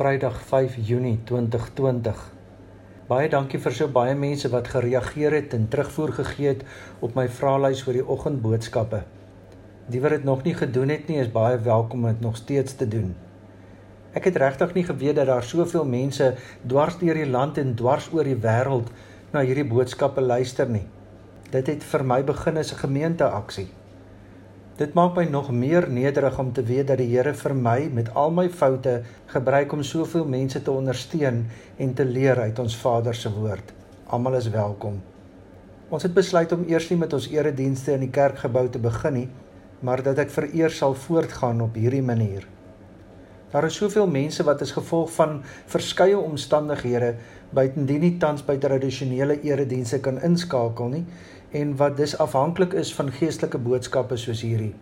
Vrydag 5 Junie 2020. Baie dankie vir so baie mense wat gereageer het en terugvoer gegee het op my vraelys oor die oggendboodskappe. Die wat dit nog nie gedoen het nie, is baie welkom om dit nog steeds te doen. Ek het regtig nie geweet dat daar soveel mense dwars deur die land en dwars oor die wêreld na hierdie boodskappe luister nie. Dit het vir my begin as 'n gemeenteaksie. Dit maak my nog meer nederig om te weet dat die Here vir my met al my foute gebruik om soveel mense te ondersteun en te leer uit ons Vader se woord. Almal is welkom. Ons het besluit om eers nie met ons eredienste in die kerkgebou te begin nie, maar dat ek vereer sal voortgaan op hierdie manier. Daar is soveel mense wat as gevolg van verskeie omstandighede buitendien nie tans by tradisionele eredienste kan inskakel nie en wat dis afhanklik is van geestelike boodskappe soos hierdie.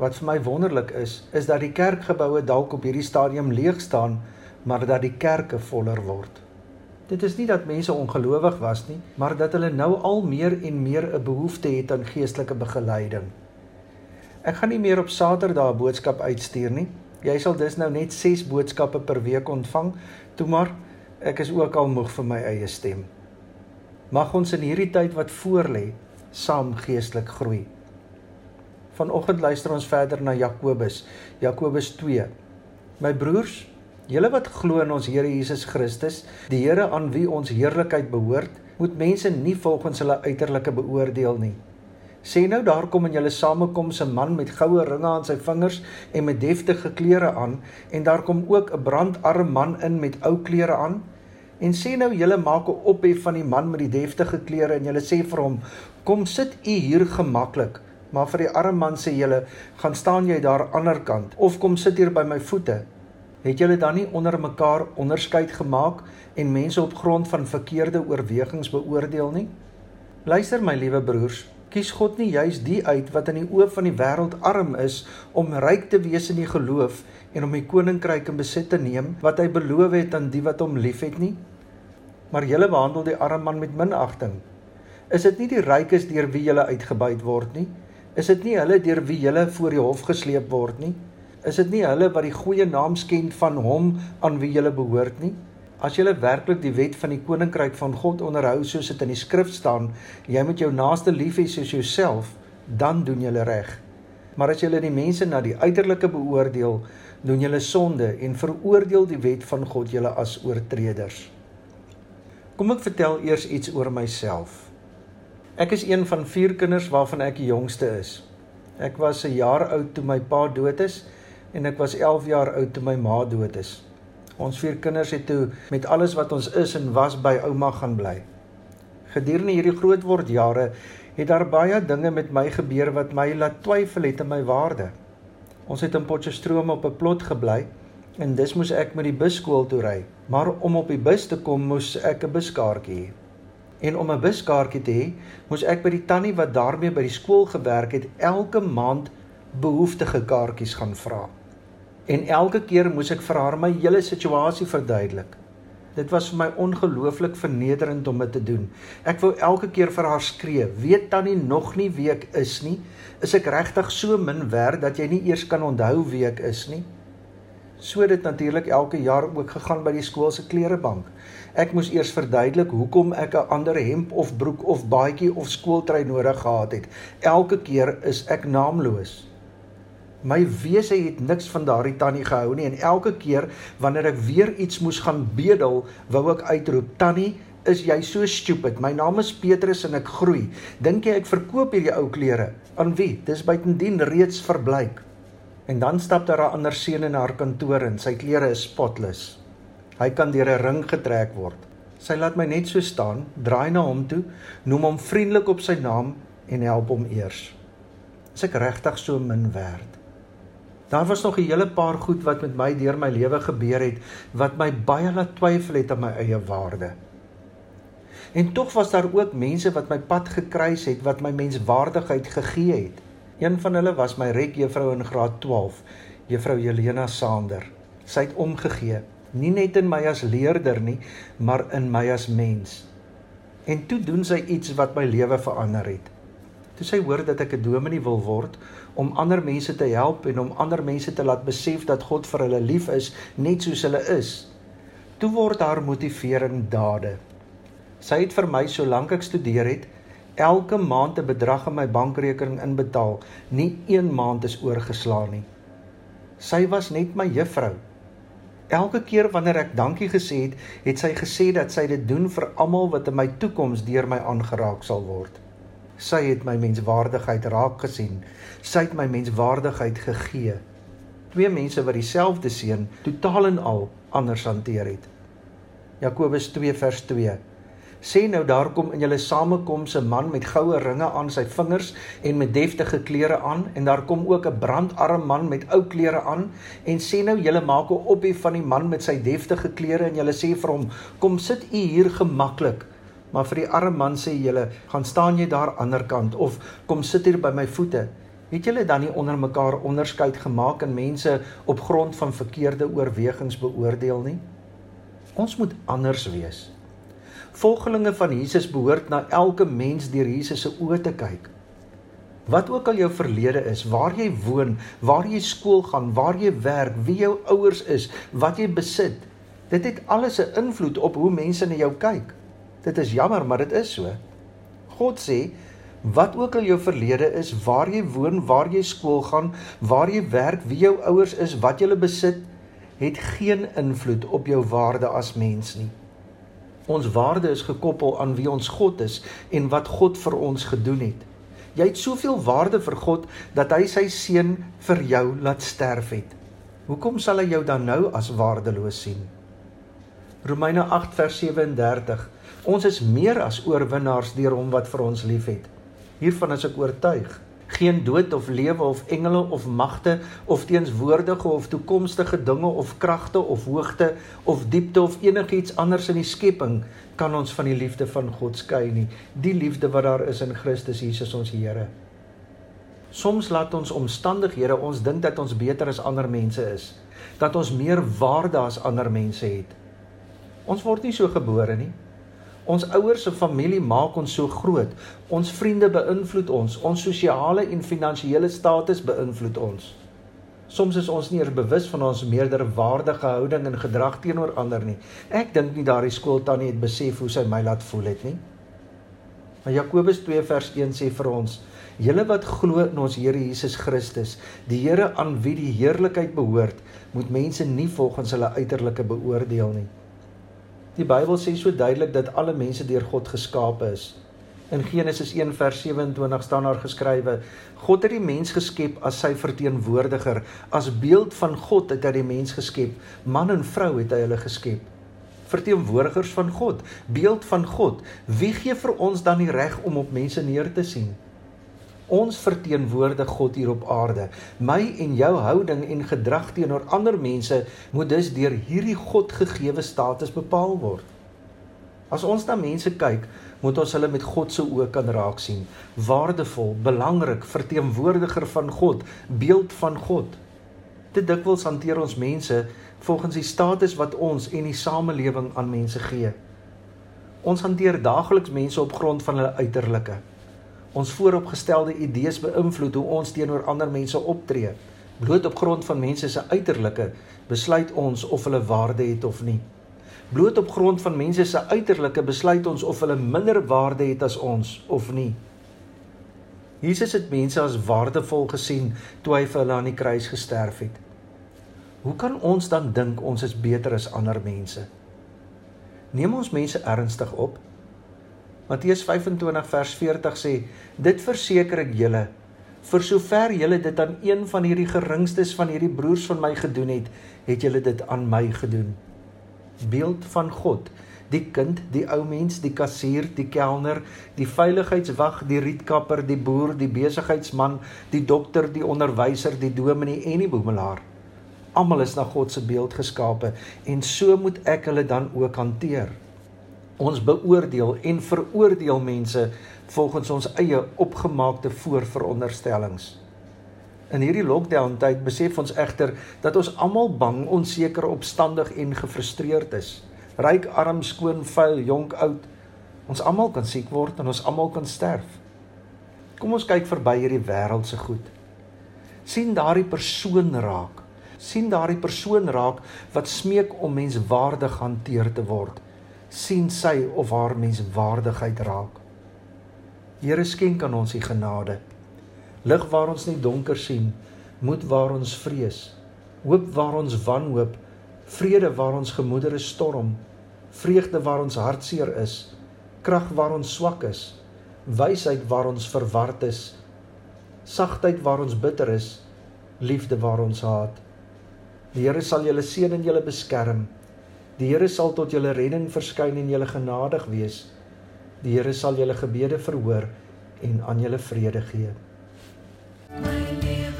Wat vir my wonderlik is, is dat die kerkgeboue dalk op hierdie stadium leeg staan, maar dat die kerke voller word. Dit is nie dat mense ongelowig was nie, maar dat hulle nou al meer en meer 'n behoefte het aan geestelike begeleiding. Ek gaan nie meer op Saterdae boodskap uitstuur nie. Jy sal dus nou net 6 boodskappe per week ontvang. Toe maar, ek is ook al moeg vir my eie stem. Mag ons in hierdie tyd wat voorlê saam geestelik groei. Vanoggend luister ons verder na Jakobus, Jakobus 2. My broers, julle wat glo in ons Here Jesus Christus, die Here aan wie ons heerlikheid behoort, moet mense nie volgens hulle uiterlike beoordeel nie. Sê nou daar kom in julle samekoms 'n man met goue ringe aan sy vingers en met deftige klere aan en daar kom ook 'n brandarm man in met ou klere aan En sê nou julle maak 'n ophef van die man met die deftige klere en julle sê vir hom: "Kom sit u hier gemaklik." Maar vir die arme man sê julle: "Gaan staan jy daar ander kant of kom sit hier by my voete." Het julle dan nie onder mekaar onderskeid gemaak en mense op grond van verkeerde oorwegings beoordeel nie? Luister my liewe broers, kies God nie juis die uit wat in die oë van die wêreld arm is om ryk te wees in die geloof en om die koninkryk in besit te neem wat hy beloof het aan die wat hom liefhet nie? maar julle behandel die arme man met minagting. Is dit nie die rykes deur wie julle uitgebuit word nie? Is dit nie hulle deur wie julle voor die hof gesleep word nie? Is dit nie hulle wat die goeie naam skend van hom aan wie julle behoort nie? As julle werklik die wet van die koninkryk van God onderhou soos dit in die skrif staan, jy moet jou naaste lief hê soos jouself, dan doen julle reg. Maar as julle die mense na die uiterlike beoordeel, doen julle sonde en veroordeel die wet van God julle as oortreders. Kom ek vertel eers iets oor myself. Ek is een van 4 kinders waarvan ek die jongste is. Ek was 'n jaar oud toe my pa dood is en ek was 11 jaar oud toe my ma dood is. Ons vier kinders het toe met alles wat ons is en was by ouma gaan bly. Gedurende hierdie grootword jare het daar baie dinge met my gebeur wat my laat twyfel het in my waarde. Ons het in Potchefstroom op 'n plot gebly en dis moes ek met die bus skool toe ry. Maar om op die bus te kom moes ek 'n buskaartjie hê. En om 'n buskaartjie te hê, moes ek by die tannie wat daarmee by die skool gewerk het, elke maand behoeftige kaartjies gaan vra. En elke keer moes ek vir haar my hele situasie verduidelik. Dit was vir my ongelooflik vernederend om dit te doen. Ek wou elke keer vir haar skree: "Weet tannie nog nie wie ek is nie? Is ek regtig so min werd dat jy nie eers kan onthou wie ek is nie?" So dit natuurlik elke jaar ook gegaan by die skool se klerebank. Ek moes eers verduidelik hoekom ek 'n ander hemp of broek of baadjie of skooltrui nodig gehad het. Elke keer is ek naamloos. My wese het niks van daardie tannie gehou nie en elke keer wanneer ek weer iets moes gaan bedel, wou ek uitroep: "Tannie, is jy so stupid? My naam is Petrus en ek groei. Dink jy ek verkoop hierdie ou klere? Aan wie? Dis buitendien reeds verbleik." En dan stap daar 'n ander seun in haar kantoor en sy klere is spotless. Hy kan deur 'n ring getrek word. Sy laat my net so staan, draai na hom toe, noem hom vriendelik op sy naam en help hom eers. Is ek regtig so min werd? Daar was nog 'n hele paar goed wat met my deur my lewe gebeur het wat my baie laat twyfel het aan my eie waarde. En tog was daar ook mense wat my pad gekruis het wat my menswaardigheid gegee het. Een van hulle was my rekjuffrou in graad 12, juffrou Helena Sander. Sy het omgegee, nie net in my as leerder nie, maar in my as mens. En toe doen sy iets wat my lewe verander het. Toe sy hoor dat ek 'n dominee wil word om ander mense te help en om ander mense te laat besef dat God vir hulle lief is net soos hulle is. Toe word haar motivering dade. Sy het vir my solank ek studeer het elke maand 'n bedrag in my bankrekening inbetaal. Nie een maand is oorgeslaan nie. Sy was net my juffrou. Elke keer wanneer ek dankie gesê het, het sy gesê dat sy dit doen vir almal wat in my toekoms deur my aangeraak sal word. Sy het my menswaardigheid raak gesien. Sy het my menswaardigheid gegee. Twee mense wat dieselfde seën totaal en al anders hanteer het. Jakobus 2 vers 2 sê nou daar kom in julle samekoms 'n man met goue ringe aan sy vingers en met deftige klere aan en daar kom ook 'n brandarm man met ou klere aan en sê nou julle maak 'n ophef van die man met sy deftige klere en julle sê vir hom kom sit u hier gemaklik maar vir die arme man sê julle gaan staan jy daar aanderkant of kom sit hier by my voete het julle dan nie onder mekaar onderskeid gemaak en mense op grond van verkeerde oorwegings beoordeel nie ons moet anders wees Volgelinge van Jesus behoort na elke mens deur Jesus se oë te kyk. Wat ook al jou verlede is, waar jy woon, waar jy skool gaan, waar jy werk, wie jou ouers is, wat jy besit, dit het alles 'n invloed op hoe mense na jou kyk. Dit is jammer, maar dit is so. God sê, wat ook al jou verlede is, waar jy woon, waar jy skool gaan, waar jy werk, wie jou ouers is, wat jy besit, het geen invloed op jou waarde as mens nie. Ons waarde is gekoppel aan wie ons God is en wat God vir ons gedoen het. Jy het soveel waarde vir God dat hy sy seun vir jou laat sterf het. Hoekom sal hy jou dan nou as waardeloos sien? Romeine 8 vers 37. Ons is meer as oorwinnaars deur hom wat vir ons liefhet. Hiervan is ek oortuig. Geen dood of lewe of engele of magte of teenswoordige of toekomstige dinge of kragte of hoogte of diepte of enigiets anders in die skepping kan ons van die liefde van God skei nie. Die liefde wat daar is in Christus Jesus ons Here. Soms laat ons omstandighede ons dink dat ons beter as ander mense is dat ons meer waarde as ander mense het. Ons word nie so gebore nie Ons ouers en familie maak ons so groot. Ons vriende beïnvloed ons. Ons sosiale en finansiële status beïnvloed ons. Soms is ons nie eers bewus van ons meerderwaardige houding en gedrag teenoor ander nie. Ek dink nie daardie skooltannie het besef hoe sy my laat voel het nie. Maar Jakobus 2 vers 1 sê vir ons: "Julle wat glo in ons Here Jesus Christus, die Here aan wie die heerlikheid behoort, moet mense nie volgens hulle uiterlike beoordeel nie." Die Bybel sê so duidelik dat alle mense deur God geskape is. In Genesis 1 vers 27 staan daar geskrywe: God het die mens geskep as sy verteenwoordiger, as beeld van God het hy die mens geskep, man en vrou het hy hulle geskep. Verteenwoordigers van God, beeld van God. Wie gee vir ons dan die reg om op mense neer te sien? Ons verteenwoordig God hier op aarde. My en jou houding en gedrag teenoor ander mense moet dus deur hierdie God gegeewe status bepaal word. As ons na mense kyk, moet ons hulle met God se oë kan raak sien. Waardevol, belangrik, verteenwoordiger van God, beeld van God. Te dikwels hanteer ons mense volgens die status wat ons en die samelewing aan mense gee. Ons hanteer daagliks mense op grond van hulle uiterlike ons vooropgestelde idees beïnvloed hoe ons teenoor ander mense optree. Bloot op grond van mense se uiterlike besluit ons of hulle waarde het of nie. Bloot op grond van mense se uiterlike besluit ons of hulle minder waarde het as ons of nie. Jesus het mense as waardevol gesien toe hy vir hulle aan die kruis gesterf het. Hoe kan ons dan dink ons is beter as ander mense? Neem ons mense ernstig op? Matteus 25 vers 40 sê: "Dit verseker ek julle, vir sover julle dit aan een van hierdie geringstes van hierdie broers van my gedoen het, het julle dit aan my gedoen." Beeld van God, die kind, die ou mens, die kassier, die kelner, die veiligheidswag, die rietkapper, die boer, die besigheidsman, die dokter, die onderwyser, die dominee en die boemelaar. Almal is na God se beeld geskape en so moet ek hulle dan ook hanteer ons beoordeel en veroordeel mense volgens ons eie opgemaakte voorveronderstellings. In hierdie lockdown tyd besef ons egter dat ons almal bang, onseker, opstandig en gefrustreerd is. Ryk, arm, skoon, vuil, jonk, oud, ons almal kan siek word en ons almal kan sterf. Kom ons kyk verby hierdie wêreldse goed. sien daardie persoon raak. sien daardie persoon raak wat smeek om menswaardig hanteer te word. Sien sy of haar menswaardigheid raak. Here skenk aan ons die genade. Lig waar ons nie donker sien, moed waar ons vrees, hoop waar ons wanhoop, vrede waar ons gemoedere storm, vreugde waar ons hartseer is, krag waar ons swak is, wysheid waar ons verward is, sagtheid waar ons bitter is, liefde waar ons haat. Die Here sal julle seën en julle beskerm. Die Here sal tot julle redding verskyn en julle genadig wees. Die Here sal julle gebede verhoor en aan julle vrede gee. My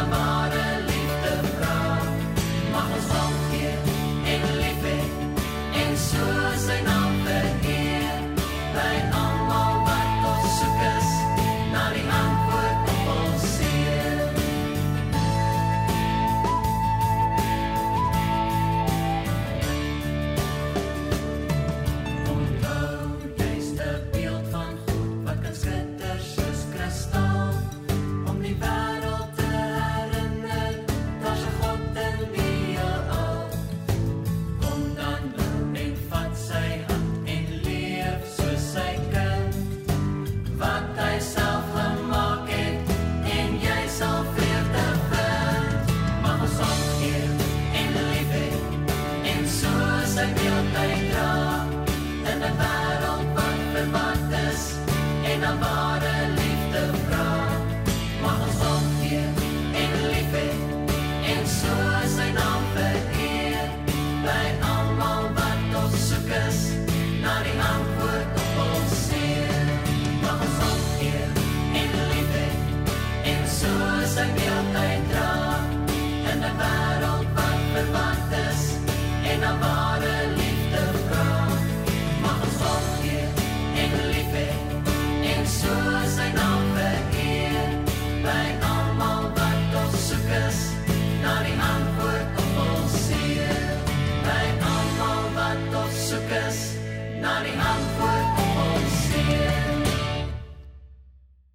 Panama. Sy beeld uitdra in 'n